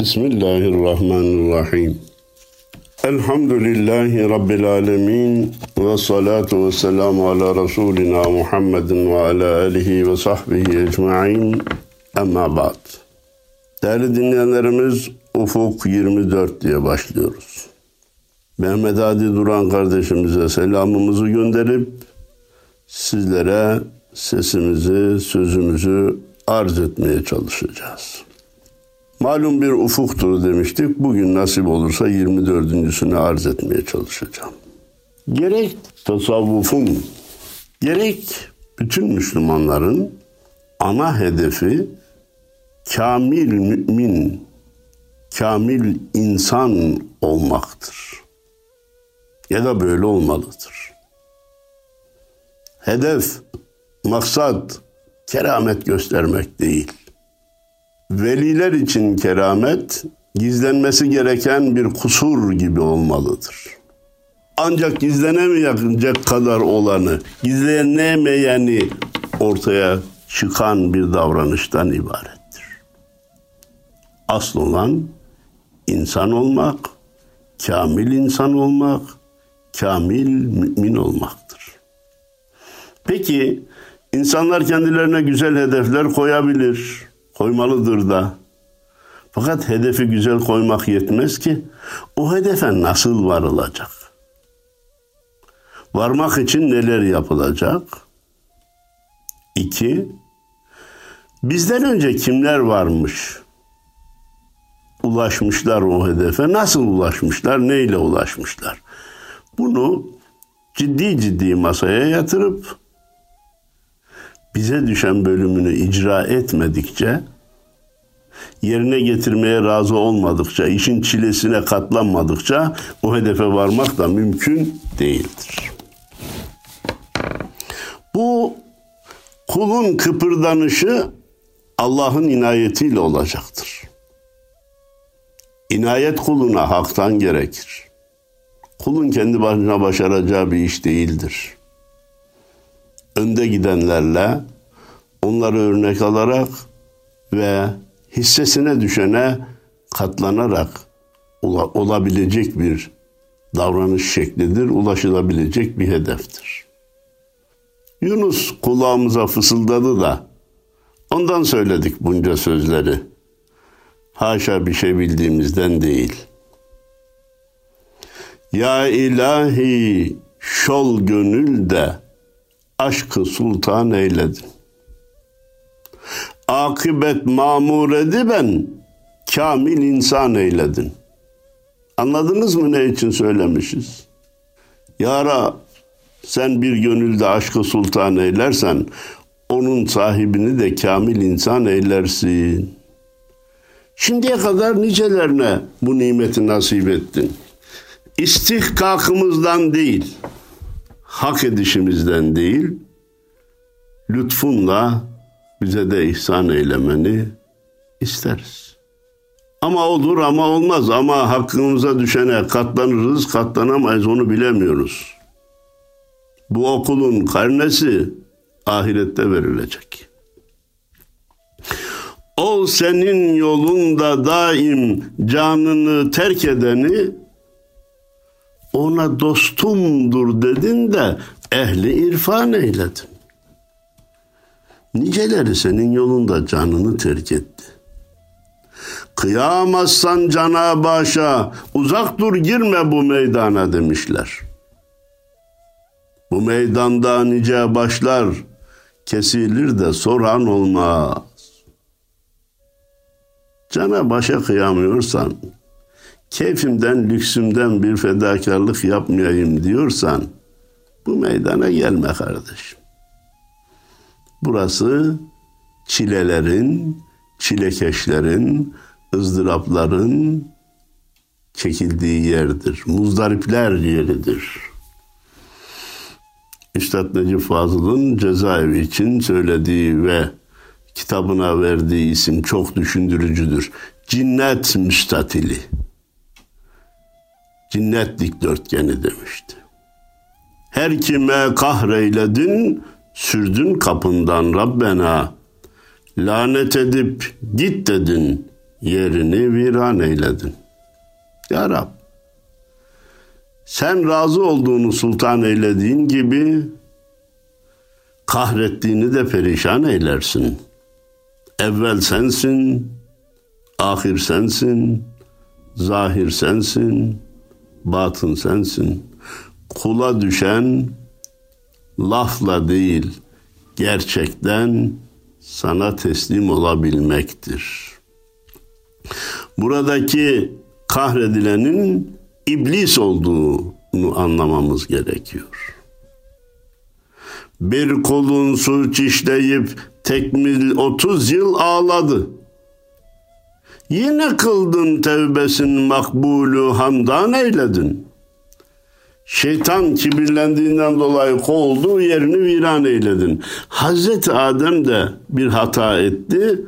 Bismillahirrahmanirrahim. Elhamdülillahi Rabbil alemin ve salatu ve selamu ala Resulina Muhammedin ve ala alihi ve sahbihi ecma'in emma ba'd. Değerli dinleyenlerimiz Ufuk 24 diye başlıyoruz. Mehmet Hadi Duran kardeşimize selamımızı gönderip sizlere sesimizi, sözümüzü arz etmeye çalışacağız. Malum bir ufuktur demiştik. Bugün nasip olursa 24.sünü arz etmeye çalışacağım. Gerek tasavvufun, gerek bütün Müslümanların ana hedefi kamil mümin, kamil insan olmaktır. Ya da böyle olmalıdır. Hedef, maksat keramet göstermek değil. Veliler için keramet gizlenmesi gereken bir kusur gibi olmalıdır. Ancak gizlenemeyecek kadar olanı, gizlenemeyeni ortaya çıkan bir davranıştan ibarettir. Asıl olan insan olmak, kamil insan olmak, kamil mümin olmaktır. Peki insanlar kendilerine güzel hedefler koyabilir koymalıdır da. Fakat hedefi güzel koymak yetmez ki o hedefe nasıl varılacak? Varmak için neler yapılacak? İki, bizden önce kimler varmış? Ulaşmışlar o hedefe. Nasıl ulaşmışlar? Neyle ulaşmışlar? Bunu ciddi ciddi masaya yatırıp bize düşen bölümünü icra etmedikçe, yerine getirmeye razı olmadıkça, işin çilesine katlanmadıkça o hedefe varmak da mümkün değildir. Bu kulun kıpırdanışı Allah'ın inayetiyle olacaktır. İnayet kuluna haktan gerekir. Kulun kendi başına başaracağı bir iş değildir önde gidenlerle onları örnek alarak ve hissesine düşene katlanarak olabilecek bir davranış şeklidir, ulaşılabilecek bir hedeftir. Yunus kulağımıza fısıldadı da ondan söyledik bunca sözleri. Haşa bir şey bildiğimizden değil. Ya ilahi şol gönül de aşkı sultan eyledin. Akibet mamur ben kamil insan eyledin. Anladınız mı ne için söylemişiz? Yara sen bir gönülde aşkı sultan eylersen onun sahibini de kamil insan eylersin. Şimdiye kadar nicelerine bu nimeti nasip ettin. İstihkakımızdan değil, hak edişimizden değil, lütfunla bize de ihsan eylemeni isteriz. Ama olur ama olmaz ama hakkımıza düşene katlanırız katlanamayız onu bilemiyoruz. Bu okulun karnesi ahirette verilecek. O senin yolunda daim canını terk edeni ona dostumdur dedin de ehli irfan eyledin. Niceleri senin yolunda canını terk etti. Kıyamazsan cana başa, uzak dur girme bu meydana demişler. Bu meydanda nice başlar kesilir de soran olmaz. Cana başa kıyamıyorsan keyfimden, lüksümden bir fedakarlık yapmayayım diyorsan bu meydana gelme kardeşim. Burası çilelerin, çilekeşlerin, ızdırapların çekildiği yerdir. Muzdaripler yeridir. Üstad Necip Fazıl'ın cezaevi için söylediği ve kitabına verdiği isim çok düşündürücüdür. Cinnet müstatili cinnet dikdörtgeni demişti. Her kime kahreyledin, sürdün kapından Rabbena. Lanet edip git dedin, yerini viran eyledin. Ya Rab, sen razı olduğunu sultan eylediğin gibi kahrettiğini de perişan eylersin. Evvel sensin, ahir sensin, zahir sensin, batın sensin. Kula düşen lafla değil, gerçekten sana teslim olabilmektir. Buradaki kahredilenin iblis olduğunu anlamamız gerekiyor. Bir kolun suç işleyip tekmil 30 yıl ağladı. Yine kıldın tevbesin makbulu hamdan eyledin. Şeytan kibirlendiğinden dolayı kovuldu, yerini viran eyledin. Hazreti Adem de bir hata etti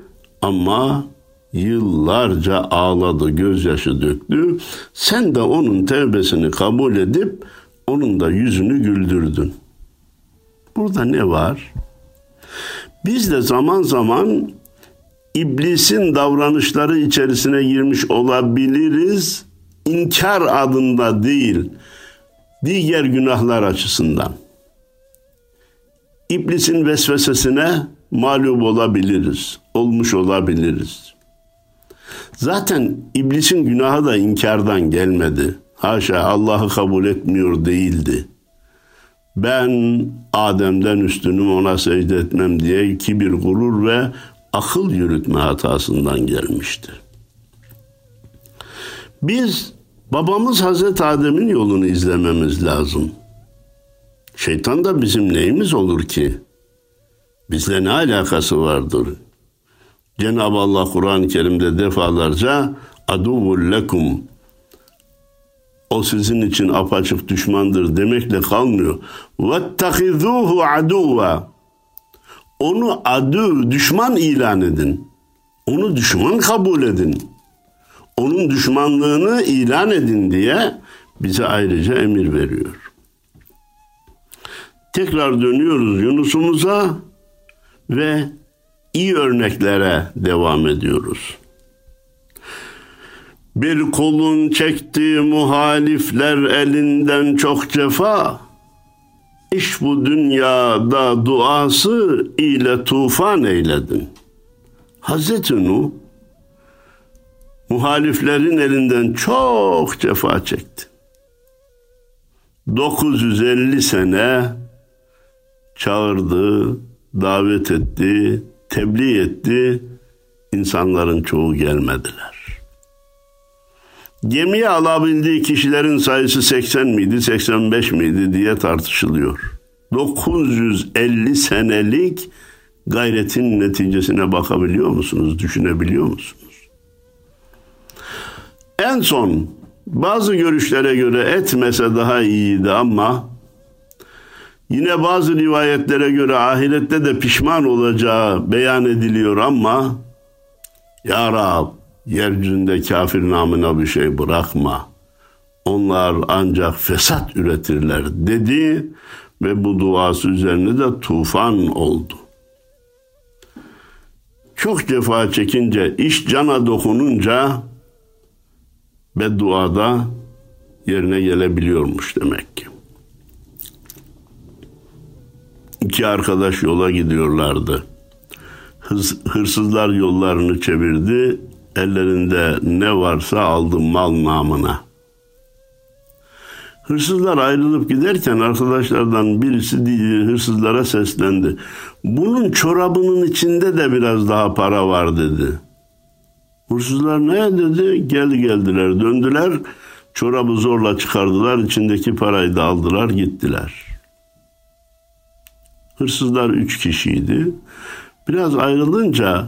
ama yıllarca ağladı, gözyaşı döktü. Sen de onun tevbesini kabul edip onun da yüzünü güldürdün. Burada ne var? Biz de zaman zaman iblisin davranışları içerisine girmiş olabiliriz. İnkar adında değil, diğer günahlar açısından. İblisin vesvesesine mağlup olabiliriz, olmuş olabiliriz. Zaten iblisin günahı da inkardan gelmedi. Haşa Allah'ı kabul etmiyor değildi. Ben Adem'den üstünüm ona secde etmem diye kibir, gurur ve akıl yürütme hatasından gelmişti. Biz Babamız Hazreti Adem'in yolunu izlememiz lazım. Şeytan da bizim neyimiz olur ki? Bizle ne alakası vardır? Cenab-ı Allah Kur'an-ı Kerim'de defalarca aduvul lekum o sizin için apaçık düşmandır demekle kalmıyor. Vettehizuhu aduva. Onu adu düşman ilan edin. Onu düşman kabul edin. Onun düşmanlığını ilan edin diye bize ayrıca emir veriyor. Tekrar dönüyoruz Yunus'umuza ve iyi örneklere devam ediyoruz. Bir kulun çektiği muhalifler elinden çok cefa. İş bu dünyada duası ile tufan eyledin. Hazreti Nuh muhaliflerin elinden çok cefa çekti. 950 sene çağırdı, davet etti, tebliğ etti. İnsanların çoğu gelmediler. Gemiye alabildiği kişilerin sayısı 80 miydi, 85 miydi diye tartışılıyor. 950 senelik gayretin neticesine bakabiliyor musunuz, düşünebiliyor musunuz? En son bazı görüşlere göre etmese daha iyiydi ama yine bazı rivayetlere göre ahirette de pişman olacağı beyan ediliyor ama Ya Rab yeryüzünde kafir namına bir şey bırakma. Onlar ancak fesat üretirler dedi ve bu duası üzerine de tufan oldu. Çok cefa çekince, iş cana dokununca bedduada yerine gelebiliyormuş demek ki. İki arkadaş yola gidiyorlardı. Hırsızlar yollarını çevirdi ellerinde ne varsa aldı mal namına. Hırsızlar ayrılıp giderken arkadaşlardan birisi hırsızlara seslendi. Bunun çorabının içinde de biraz daha para var dedi. Hırsızlar ne dedi? Gel geldiler döndüler. Çorabı zorla çıkardılar. içindeki parayı da aldılar gittiler. Hırsızlar üç kişiydi. Biraz ayrılınca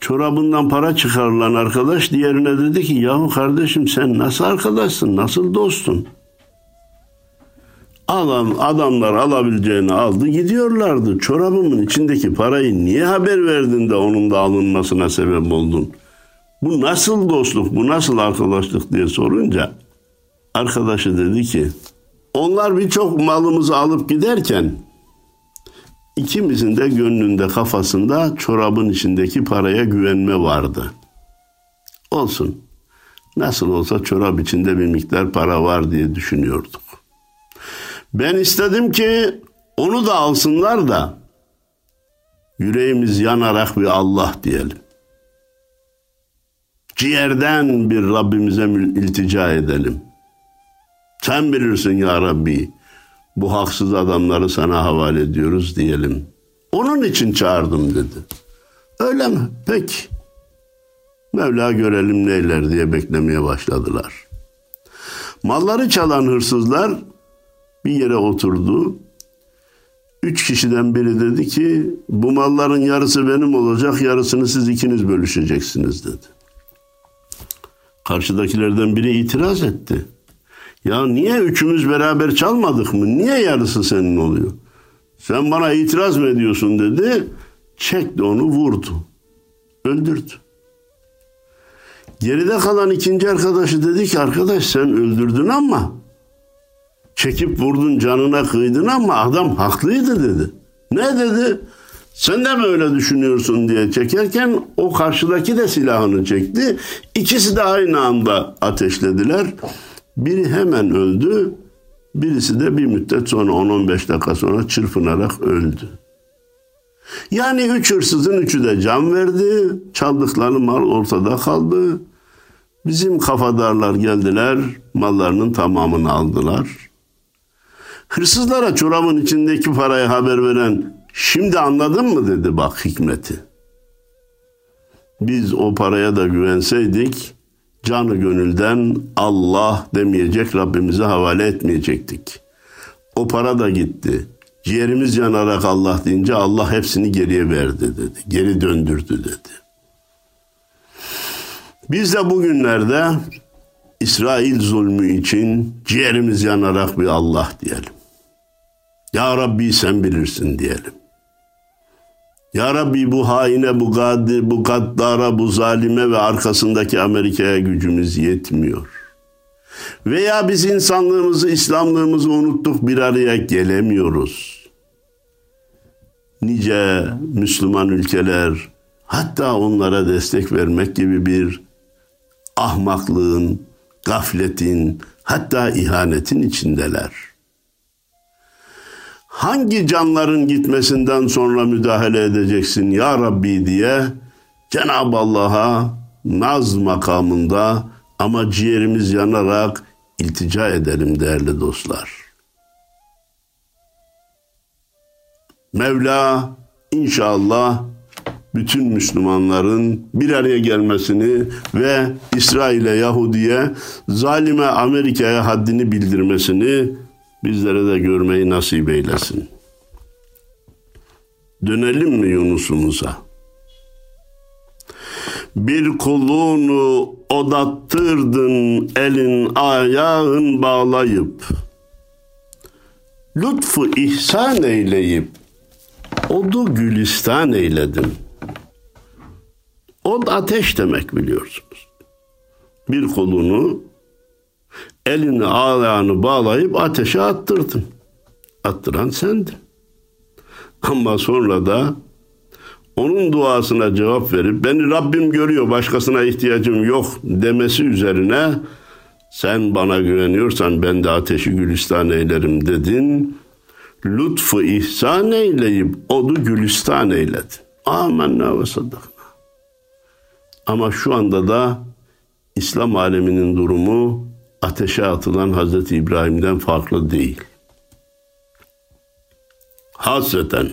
çorabından para çıkarılan arkadaş diğerine dedi ki yahu kardeşim sen nasıl arkadaşsın, nasıl dostun? Alan adamlar alabileceğini aldı gidiyorlardı. Çorabımın içindeki parayı niye haber verdin de onun da alınmasına sebep oldun? Bu nasıl dostluk, bu nasıl arkadaşlık diye sorunca arkadaşı dedi ki onlar birçok malımızı alıp giderken İkimizin de gönlünde kafasında çorabın içindeki paraya güvenme vardı. Olsun. Nasıl olsa çorap içinde bir miktar para var diye düşünüyorduk. Ben istedim ki onu da alsınlar da yüreğimiz yanarak bir Allah diyelim. Ciğerden bir Rabbimize iltica edelim. Sen bilirsin ya Rabbi. Bu haksız adamları sana havale ediyoruz diyelim. Onun için çağırdım dedi. Öyle mi? Peki. Mevla görelim neyler diye beklemeye başladılar. Malları çalan hırsızlar bir yere oturdu. Üç kişiden biri dedi ki bu malların yarısı benim olacak yarısını siz ikiniz bölüşeceksiniz dedi. Karşıdakilerden biri itiraz etti. Ya niye üçümüz beraber çalmadık mı? Niye yarısı senin oluyor? Sen bana itiraz mı ediyorsun dedi. Çekti onu vurdu. Öldürdü. Geride kalan ikinci arkadaşı dedi ki arkadaş sen öldürdün ama çekip vurdun canına kıydın ama adam haklıydı dedi. Ne dedi? Sen de mi öyle düşünüyorsun diye çekerken o karşıdaki de silahını çekti. İkisi de aynı anda ateşlediler. Biri hemen öldü. Birisi de bir müddet sonra 10-15 dakika sonra çırpınarak öldü. Yani üç hırsızın üçü de can verdi. Çaldıkları mal ortada kaldı. Bizim kafadarlar geldiler. Mallarının tamamını aldılar. Hırsızlara çorabın içindeki parayı haber veren şimdi anladın mı dedi bak hikmeti. Biz o paraya da güvenseydik canı gönülden Allah demeyecek Rabbimize havale etmeyecektik. O para da gitti. Ciğerimiz yanarak Allah deyince Allah hepsini geriye verdi dedi. Geri döndürdü dedi. Biz de bugünlerde İsrail zulmü için ciğerimiz yanarak bir Allah diyelim. Ya Rabbi sen bilirsin diyelim. Ya Rabbi bu haine, bu gadir, bu gaddara, bu zalime ve arkasındaki Amerika'ya gücümüz yetmiyor. Veya biz insanlığımızı, İslamlığımızı unuttuk bir araya gelemiyoruz. Nice Müslüman ülkeler hatta onlara destek vermek gibi bir ahmaklığın, gafletin, hatta ihanetin içindeler hangi canların gitmesinden sonra müdahale edeceksin ya Rabbi diye Cenab-ı Allah'a naz makamında ama ciğerimiz yanarak iltica edelim değerli dostlar. Mevla inşallah bütün Müslümanların bir araya gelmesini ve İsrail'e, Yahudi'ye, zalime Amerika'ya haddini bildirmesini bizlere de görmeyi nasip eylesin. Dönelim mi Yunus'umuza? Bir kulunu odattırdın elin ayağın bağlayıp Lütfu ihsan eyleyip Odu gülistan eyledim. Od ateş demek biliyorsunuz. Bir kolunu elini ayağını bağlayıp ateşe attırdın. Attıran sendin. Ama sonra da onun duasına cevap verip beni Rabbim görüyor başkasına ihtiyacım yok demesi üzerine sen bana güveniyorsan ben de ateşi gülistan eylerim dedin. Lütfu ihsan eyleyip odu gülistan eyledin. Amenna ve saddakna. Ama şu anda da İslam aleminin durumu ateşe atılan Hazreti İbrahim'den farklı değil. Hasreten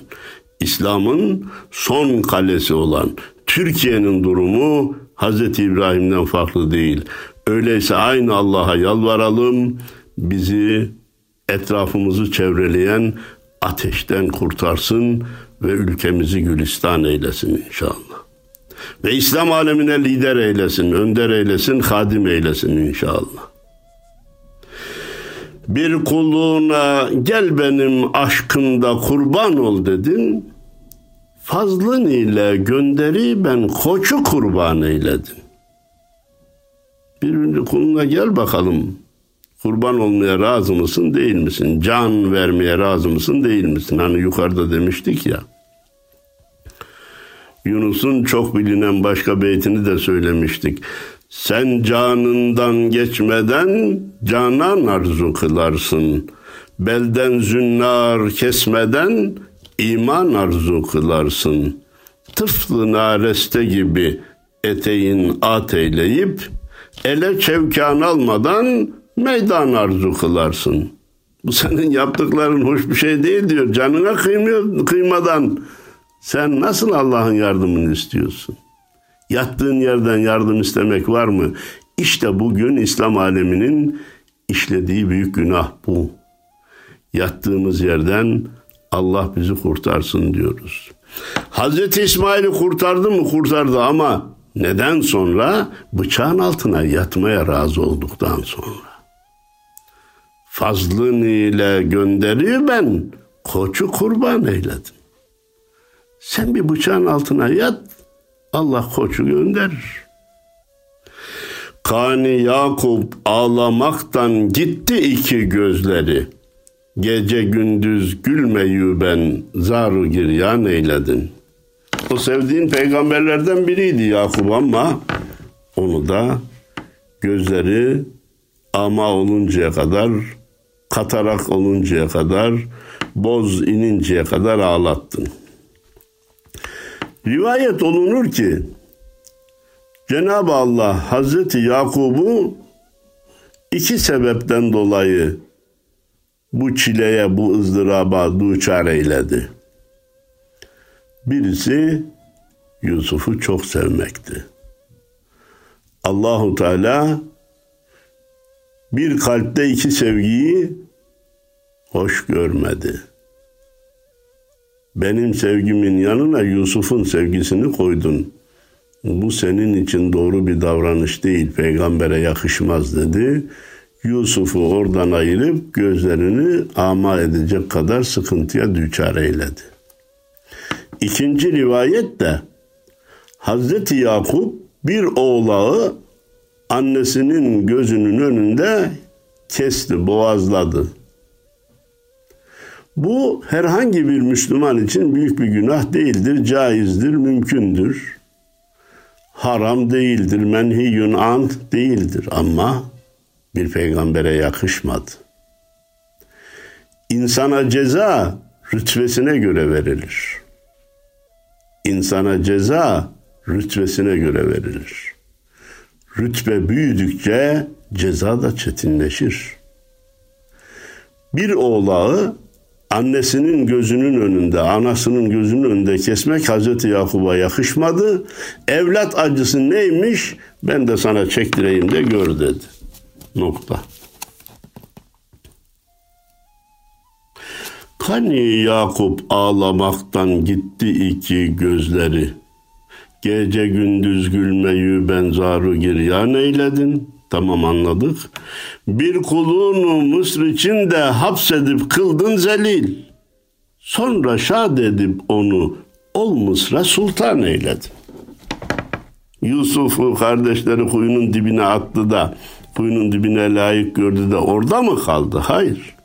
İslam'ın son kalesi olan Türkiye'nin durumu Hazreti İbrahim'den farklı değil. Öyleyse aynı Allah'a yalvaralım, bizi etrafımızı çevreleyen ateşten kurtarsın ve ülkemizi gülistan eylesin inşallah. Ve İslam alemine lider eylesin, önder eylesin, hadim eylesin inşallah bir kulluğuna gel benim aşkında kurban ol dedin. Fazlın ile gönderi ben koçu kurban eyledin. Birinci kuluna gel bakalım. Kurban olmaya razı mısın değil misin? Can vermeye razı mısın değil misin? Hani yukarıda demiştik ya. Yunus'un çok bilinen başka beytini de söylemiştik. Sen canından geçmeden canan arzu kılarsın. Belden zünnar kesmeden iman arzu kılarsın. Tıflı nareste gibi eteğin at eyleyip ele çevkan almadan meydan arzu kılarsın. Bu senin yaptıkların hoş bir şey değil diyor. Canına kıymıyor, kıymadan sen nasıl Allah'ın yardımını istiyorsun? Yattığın yerden yardım istemek var mı? İşte bugün İslam aleminin işlediği büyük günah bu. Yattığımız yerden Allah bizi kurtarsın diyoruz. Hazreti İsmail'i kurtardı mı? Kurtardı ama neden sonra? Bıçağın altına yatmaya razı olduktan sonra. Fazlın ile gönderiyor ben, koçu kurban eyledim. Sen bir bıçağın altına yat, Allah koçu gönderir. Kani Yakup ağlamaktan gitti iki gözleri. Gece gündüz gülmeyi ben zaru giryan eyledin. O sevdiğin peygamberlerden biriydi Yakup ama onu da gözleri ama oluncaya kadar, katarak oluncaya kadar, boz ininceye kadar ağlattın. Rivayet olunur ki Cenab-ı Allah Hazreti Yakub'u iki sebepten dolayı bu çileye, bu ızdıraba duçar eyledi. Birisi Yusuf'u çok sevmekti. Allahu Teala bir kalpte iki sevgiyi hoş görmedi. Benim sevgimin yanına Yusuf'un sevgisini koydun. Bu senin için doğru bir davranış değil, peygambere yakışmaz dedi. Yusuf'u oradan ayırıp gözlerini ama edecek kadar sıkıntıya düçar eyledi. İkinci rivayet de Hazreti Yakup bir oğlağı annesinin gözünün önünde kesti, boğazladı. Bu herhangi bir Müslüman için büyük bir günah değildir, caizdir, mümkündür. Haram değildir, menhiyun an değildir ama bir peygambere yakışmadı. İnsana ceza rütbesine göre verilir. İnsana ceza rütbesine göre verilir. Rütbe büyüdükçe ceza da çetinleşir. Bir oğlağı annesinin gözünün önünde, anasının gözünün önünde kesmek Hazreti Yakub'a yakışmadı. Evlat acısı neymiş? Ben de sana çektireyim de gör dedi. Nokta. Hani Yakup ağlamaktan gitti iki gözleri. Gece gündüz gülmeyi benzaru giryan eyledin. Tamam anladık. Bir kulunu Mısır içinde hapsedip kıldın zelil. Sonra şad edip onu ol Mısır'a sultan eyledin. Yusuf'u kardeşleri kuyunun dibine attı da kuyunun dibine layık gördü de orada mı kaldı? Hayır.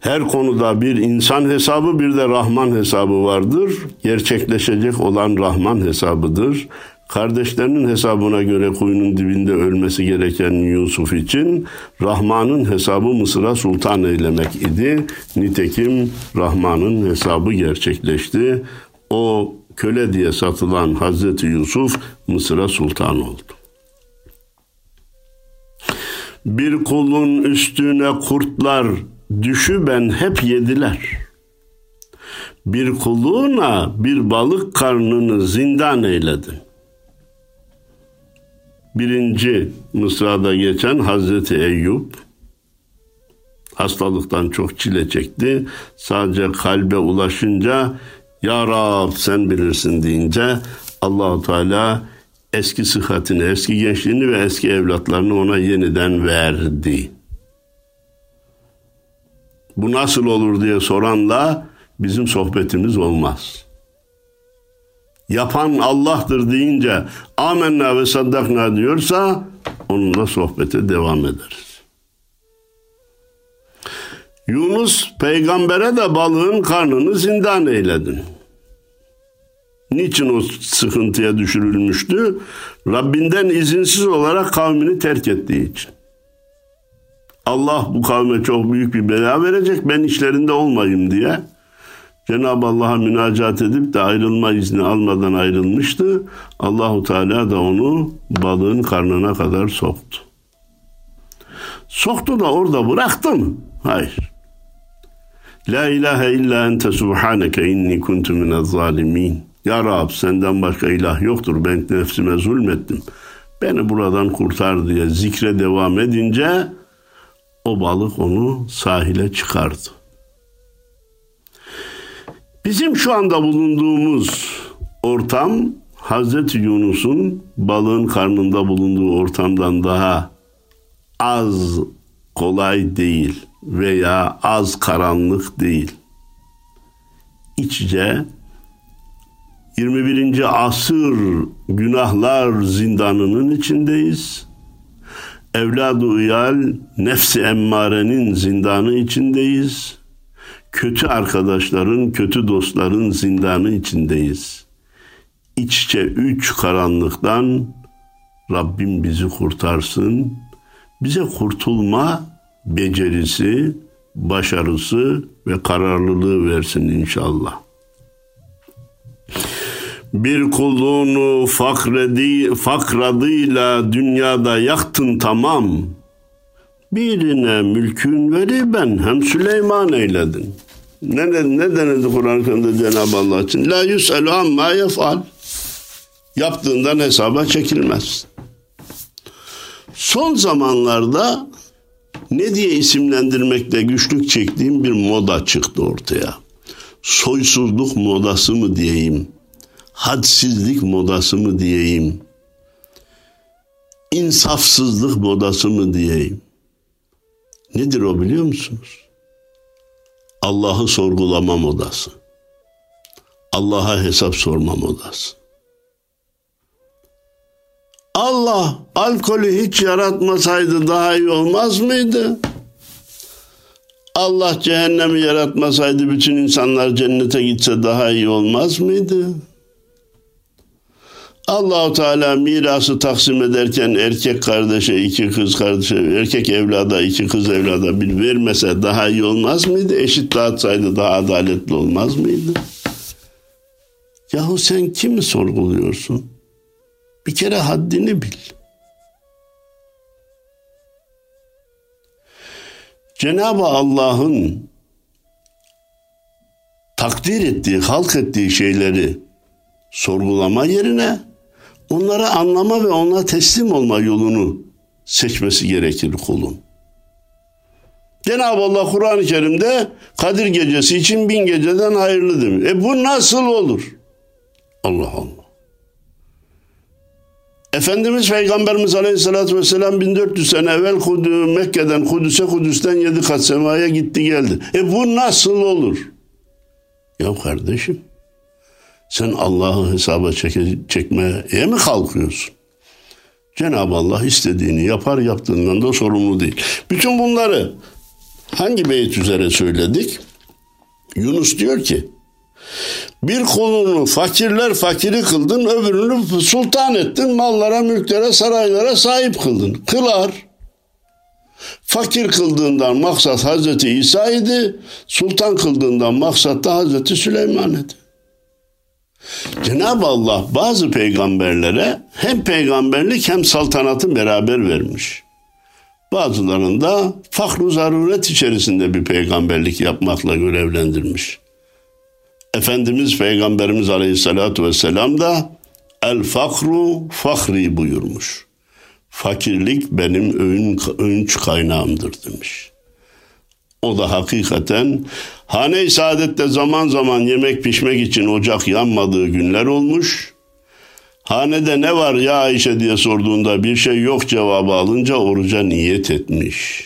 Her konuda bir insan hesabı bir de Rahman hesabı vardır. Gerçekleşecek olan Rahman hesabıdır. Kardeşlerinin hesabına göre kuyunun dibinde ölmesi gereken Yusuf için Rahman'ın hesabı Mısır'a sultan eylemek idi. Nitekim Rahman'ın hesabı gerçekleşti. O köle diye satılan Hazreti Yusuf Mısır'a sultan oldu. Bir kulun üstüne kurtlar düşü ben hep yediler. Bir kuluna bir balık karnını zindan eyledin. Birinci Mısra'da geçen Hazreti Eyüp hastalıktan çok çile çekti. Sadece kalbe ulaşınca Ya Rab sen bilirsin deyince Allahu Teala eski sıhhatini, eski gençliğini ve eski evlatlarını ona yeniden verdi. Bu nasıl olur diye soranla bizim sohbetimiz olmaz. Yapan Allah'tır deyince amenna ve saddakna diyorsa onunla sohbete devam ederiz. Yunus peygambere de balığın karnını zindan eyledin. Niçin o sıkıntıya düşürülmüştü? Rabbinden izinsiz olarak kavmini terk ettiği için. Allah bu kavme çok büyük bir bela verecek ben işlerinde olmayayım diye Cenab-ı Allah'a münacat edip de ayrılma izni almadan ayrılmıştı. Allahu Teala da onu balığın karnına kadar soktu. Soktu da orada bıraktı mı? Hayır. La ilahe illa ente subhaneke inni kuntu minez zalimin. Ya Rab senden başka ilah yoktur. Ben nefsime zulmettim. Beni buradan kurtar diye zikre devam edince o balık onu sahile çıkardı. Bizim şu anda bulunduğumuz ortam Hazreti Yunus'un balığın karnında bulunduğu ortamdan daha az kolay değil veya az karanlık değil. İçce 21. asır günahlar zindanının içindeyiz. Evladı uyal nefsi emmarenin zindanı içindeyiz. Kötü arkadaşların, kötü dostların zindanı içindeyiz. İç içe üç karanlıktan Rabbim bizi kurtarsın. Bize kurtulma becerisi, başarısı ve kararlılığı versin inşallah. Bir kulunu fakredi, fakradıyla dünyada yaktın tamam. Birine mülkün veri ben hem Süleyman eyledin. Ne, ne denildi Kur'an-ı Kerim'de Cenab-ı Allah için? La yüs'elu amma yef'al. Yaptığından hesaba çekilmez. Son zamanlarda ne diye isimlendirmekte güçlük çektiğim bir moda çıktı ortaya. Soysuzluk modası mı diyeyim? Hadsizlik modası mı diyeyim? İnsafsızlık modası mı diyeyim? Nedir o biliyor musunuz? Allah'ı sorgulama modası. Allah'a hesap sorma modası. Allah alkolü hiç yaratmasaydı daha iyi olmaz mıydı? Allah cehennemi yaratmasaydı bütün insanlar cennete gitse daha iyi olmaz mıydı? Allahu Teala mirası taksim ederken erkek kardeşe iki kız kardeşe erkek evlada iki kız evlada bir vermese daha iyi olmaz mıydı? Eşit dağıtsaydı daha adaletli olmaz mıydı? Yahu sen kimi sorguluyorsun? Bir kere haddini bil. Cenab-ı Allah'ın takdir ettiği, halk ettiği şeyleri sorgulama yerine onları anlama ve ona teslim olma yolunu seçmesi gerekir kulun. Cenab-ı Allah Kur'an-ı Kerim'de Kadir gecesi için bin geceden hayırlı demiş. E bu nasıl olur? Allah Allah. Efendimiz Peygamberimiz Aleyhisselatü Vesselam 1400 sene evvel Kudu, Mekke'den Kudüs'e Kudüs'ten yedi kat semaya gitti geldi. E bu nasıl olur? Ya kardeşim sen Allah'ı hesaba çeke, çekmeye mi kalkıyorsun? Cenab-ı Allah istediğini yapar yaptığından da sorumlu değil. Bütün bunları hangi beyit üzere söyledik? Yunus diyor ki bir kulunu fakirler fakiri kıldın, öbürünü sultan ettin, mallara, mülklere, saraylara sahip kıldın. Kılar. Fakir kıldığından maksat Hazreti İsa idi, sultan kıldığından maksat da Hazreti Süleyman idi. Cenab-ı Allah bazı peygamberlere hem peygamberlik hem saltanatı beraber vermiş. Bazılarında fakru zaruret içerisinde bir peygamberlik yapmakla görevlendirmiş. Efendimiz Peygamberimiz Aleyhisselatü Vesselam da el fakru fahri buyurmuş. Fakirlik benim öğün, öğünç kaynağımdır demiş. O da hakikaten hane-i saadette zaman zaman yemek pişmek için ocak yanmadığı günler olmuş. Hanede ne var ya Ayşe diye sorduğunda bir şey yok cevabı alınca oruca niyet etmiş.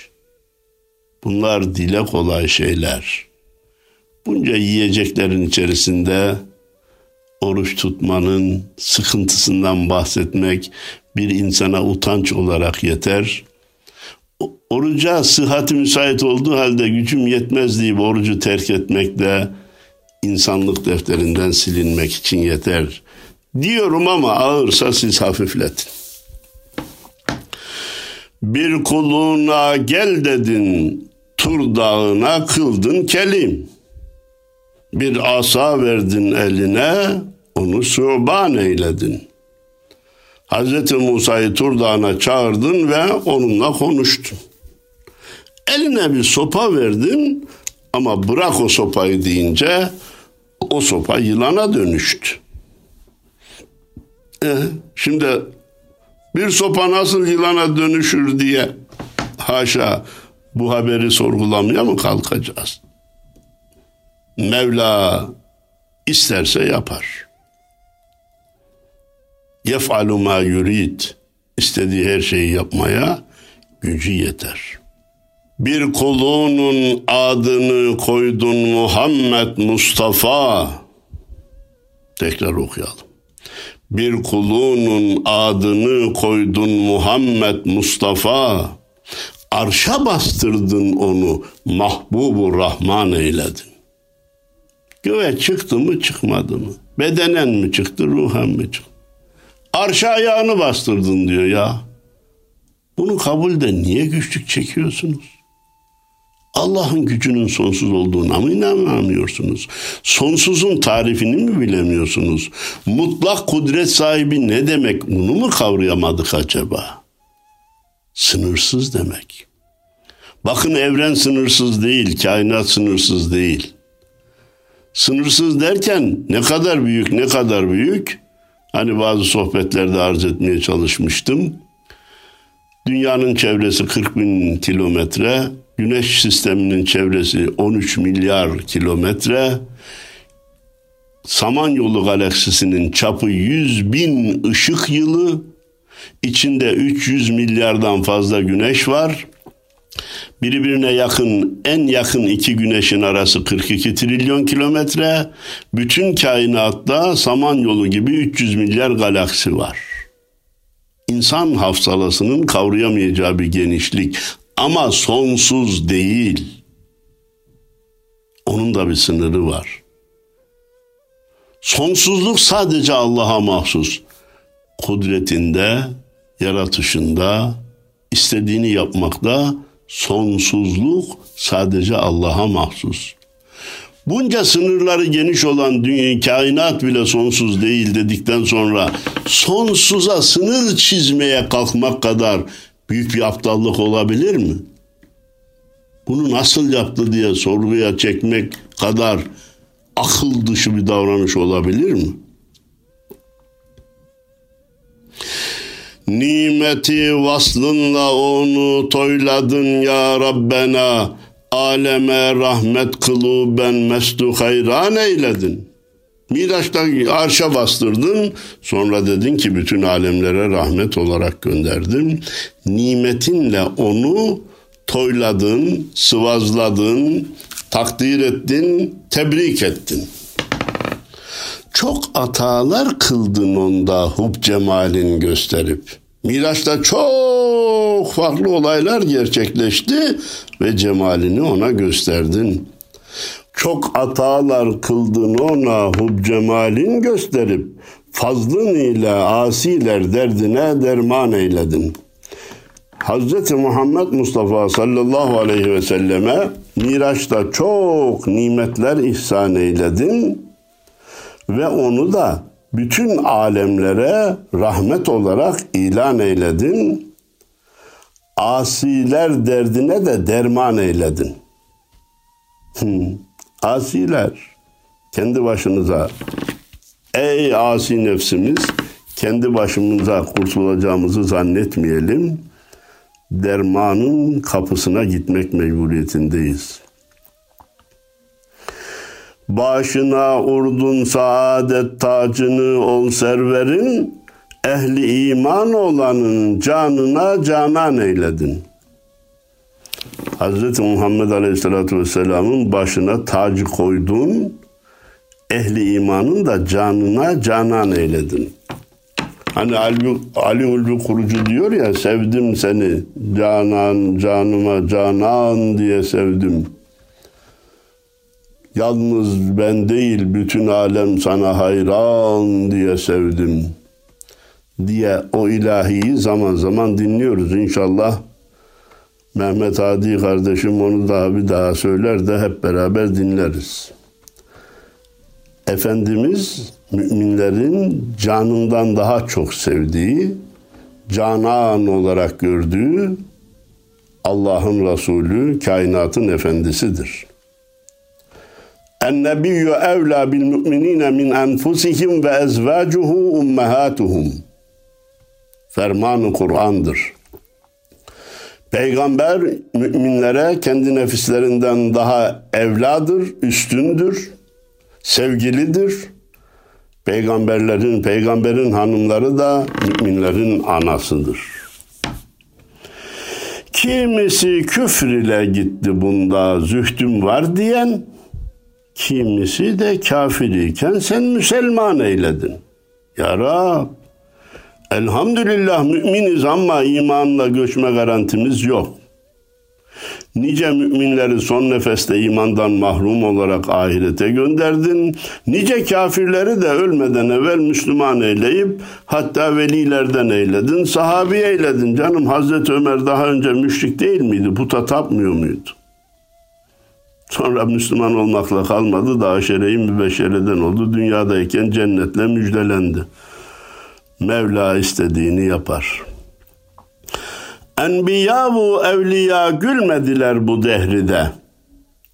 Bunlar dile kolay şeyler.'' Bunca yiyeceklerin içerisinde oruç tutmanın sıkıntısından bahsetmek bir insana utanç olarak yeter. Oruca sıhhati müsait olduğu halde gücüm yetmez deyip orucu terk etmek de insanlık defterinden silinmek için yeter. Diyorum ama ağırsa siz hafifletin. Bir kuluna gel dedin, Tur dağına kıldın kelim. Bir asa verdin eline, onu suban eyledin. Hz. Musa'yı Tur Dağı'na çağırdın ve onunla konuştun. Eline bir sopa verdin ama bırak o sopayı deyince o sopa yılana dönüştü. E, şimdi bir sopa nasıl yılana dönüşür diye haşa bu haberi sorgulamaya mı kalkacağız? Mevla isterse yapar. Yef'alu ma yurid. İstediği her şeyi yapmaya gücü yeter. Bir kulunun adını koydun Muhammed Mustafa. Tekrar okuyalım. Bir kulunun adını koydun Muhammed Mustafa. Arşa bastırdın onu mahbubu Rahman eyledin. Göğe çıktı mı çıkmadı mı? Bedenen mi çıktı ruhen mi çıktı? Arşa ayağını bastırdın diyor ya. Bunu kabulde niye güçlük çekiyorsunuz? Allah'ın gücünün sonsuz olduğuna mı inanmıyorsunuz? Sonsuzun tarifini mi bilemiyorsunuz? Mutlak kudret sahibi ne demek? Bunu mu kavrayamadık acaba? Sınırsız demek. Bakın evren sınırsız değil, kainat sınırsız değil. Sınırsız derken ne kadar büyük, ne kadar büyük? Hani bazı sohbetlerde arz etmeye çalışmıştım. Dünyanın çevresi 40 bin kilometre, Güneş sisteminin çevresi 13 milyar kilometre, Samanyolu galaksisinin çapı 100 bin ışık yılı, içinde 300 milyardan fazla güneş var. Birbirine yakın, en yakın iki güneşin arası 42 trilyon kilometre. Bütün kainatta Samanyolu gibi 300 milyar galaksi var. İnsan hafsalasının kavrayamayacağı bir genişlik ama sonsuz değil. Onun da bir sınırı var. Sonsuzluk sadece Allah'a mahsus. Kudretinde, yaratışında, istediğini yapmakta sonsuzluk sadece Allah'a mahsus. Bunca sınırları geniş olan dünya, kainat bile sonsuz değil dedikten sonra sonsuza sınır çizmeye kalkmak kadar büyük bir aptallık olabilir mi? Bunu nasıl yaptı diye sorguya çekmek kadar akıl dışı bir davranış olabilir mi? Nimeti vaslınla onu toyladın ya Rabbena. Aleme rahmet kılı ben mestu hayran eyledin. Miraç'ta arşa bastırdın. Sonra dedin ki bütün alemlere rahmet olarak gönderdim. Nimetinle onu toyladın, sıvazladın, takdir ettin, tebrik ettin. Çok atalar kıldın onda hub cemalin gösterip. Miraç'ta çok farklı olaylar gerçekleşti ve cemalini ona gösterdin. Çok atalar kıldın ona hub cemalin gösterip fazlın ile asiler derdine derman eyledin. Hz. Muhammed Mustafa sallallahu aleyhi ve selleme Miraç'ta çok nimetler ihsan eyledin ve onu da bütün alemlere rahmet olarak ilan eyledin. Asiler derdine de derman eyledin. Hmm. Asiler kendi başınıza ey asi nefsimiz kendi başımıza kurtulacağımızı zannetmeyelim. Dermanın kapısına gitmek mecburiyetindeyiz. Başına urdun saadet tacını ol serverin, ehli iman olanın canına canan eyledin. Hz. Muhammed Aleyhisselatü Vesselam'ın başına tacı koydun, ehli imanın da canına canan eyledin. Hani Ali, Ali Ulvi kurucu diyor ya sevdim seni canan canıma canan diye sevdim. Yalnız ben değil bütün alem sana hayran diye sevdim diye o ilahiyi zaman zaman dinliyoruz inşallah. Mehmet Hadi kardeşim onu daha bir daha söyler de hep beraber dinleriz. Efendimiz müminlerin canından daha çok sevdiği, canan olarak gördüğü Allah'ın Resulü, kainatın efendisidir. En-nebiyyü evlâ bil müminine min enfusihim ve ezvâcuhu ummehâtuhum. Fermanı Kur'an'dır. Peygamber müminlere kendi nefislerinden daha evladır, üstündür, sevgilidir. Peygamberlerin, peygamberin hanımları da müminlerin anasıdır. Kimisi küfür ile gitti bunda zühdüm var diyen, kimisi de kafiriyken sen Müslüman eyledin. Ya Rab, elhamdülillah müminiz ama imanla göçme garantimiz yok. Nice müminleri son nefeste imandan mahrum olarak ahirete gönderdin. Nice kafirleri de ölmeden evvel Müslüman eyleyip hatta velilerden eyledin, sahabi eyledin. Canım Hazreti Ömer daha önce müşrik değil miydi? Puta tapmıyor muydu? Sonra Müslüman olmakla kalmadı da aşere-i mübeşşereden oldu. Dünyadayken cennetle müjdelendi. Mevla istediğini yapar. Enbiya bu evliya gülmediler bu dehride.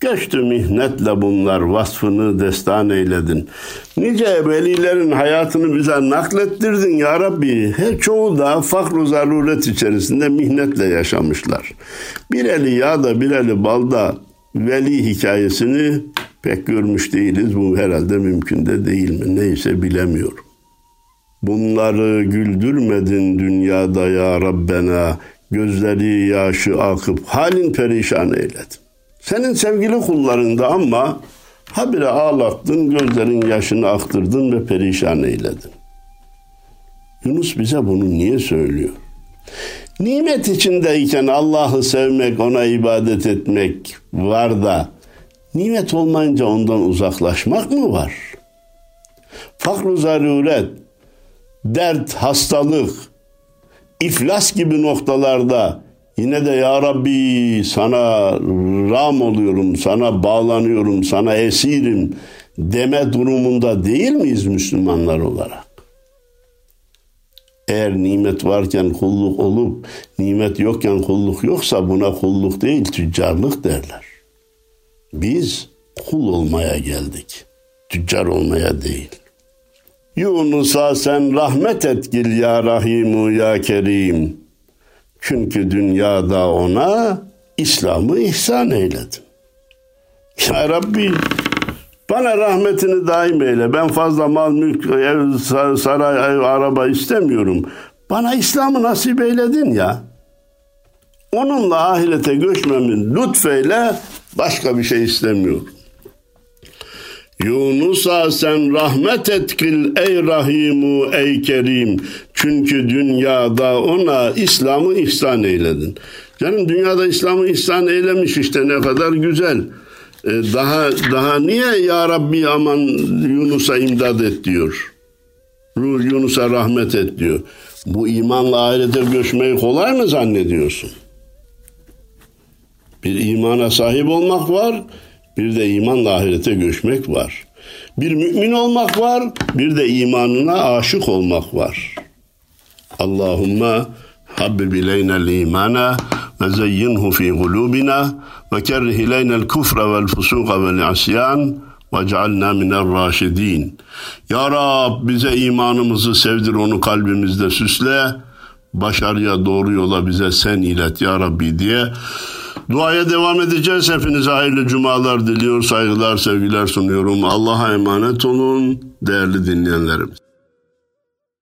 Göçtü mihnetle bunlar vasfını destan eyledin. Nice velilerin hayatını bize naklettirdin ya Rabbi. Her çoğu da fakr zaruret içerisinde mihnetle yaşamışlar. Bir eli yağda bir eli balda veli hikayesini pek görmüş değiliz. Bu herhalde mümkün de değil mi? Neyse bilemiyorum. Bunları güldürmedin dünyada ya Rabbena. Gözleri yaşı akıp halin perişan eyledin. Senin sevgili kullarında ama habire ağlattın, gözlerin yaşını aktırdın ve perişan eyledin. Yunus bize bunu niye söylüyor? Nimet içindeyken Allah'ı sevmek, ona ibadet etmek var da nimet olmayınca ondan uzaklaşmak mı var? Fakr-ı zaruret, dert, hastalık, iflas gibi noktalarda yine de ya Rabbi sana ram oluyorum, sana bağlanıyorum, sana esirim deme durumunda değil miyiz Müslümanlar olarak? Eğer nimet varken kulluk olup nimet yokken kulluk yoksa buna kulluk değil tüccarlık derler. Biz kul olmaya geldik. Tüccar olmaya değil. Yunus'a sen rahmet etgil ya Rahimu ya Kerim. Çünkü dünyada ona İslam'ı ihsan eyledin. Ya Rabbi bana rahmetini daim eyle. Ben fazla mal, mülk, ev, saray, ev, araba istemiyorum. Bana İslam'ı nasip eyledin ya. Onunla ahirete göçmemin lütfeyle başka bir şey istemiyorum. Yunus'a sen rahmet etkil ey Rahimu ey Kerim. Çünkü dünyada ona İslam'ı ihsan eyledin. Canım dünyada İslam'ı ihsan eylemiş işte ne kadar güzel. Ee, daha daha niye ya Rabbi aman Yunus'a imdad et diyor. Yunus'a rahmet et diyor. Bu imanla ahirete göçmeyi kolay mı zannediyorsun? Bir imana sahip olmak var, bir de imanla ahirete göçmek var. Bir mümin olmak var, bir de imanına aşık olmak var. Allahümme habbib ileynel imana ve zeyyinhu fi kulubina ve kerrih ileynel kufre vel fusuka vel asyan ve cealna minel raşidin. Ya Rab bize imanımızı sevdir onu kalbimizde süsle. Başarıya doğru yola bize sen ilet ya Rabbi diye Duaya devam edeceğiz. Hepinize hayırlı cumalar diliyor. Saygılar, sevgiler sunuyorum. Allah'a emanet olun değerli dinleyenlerim.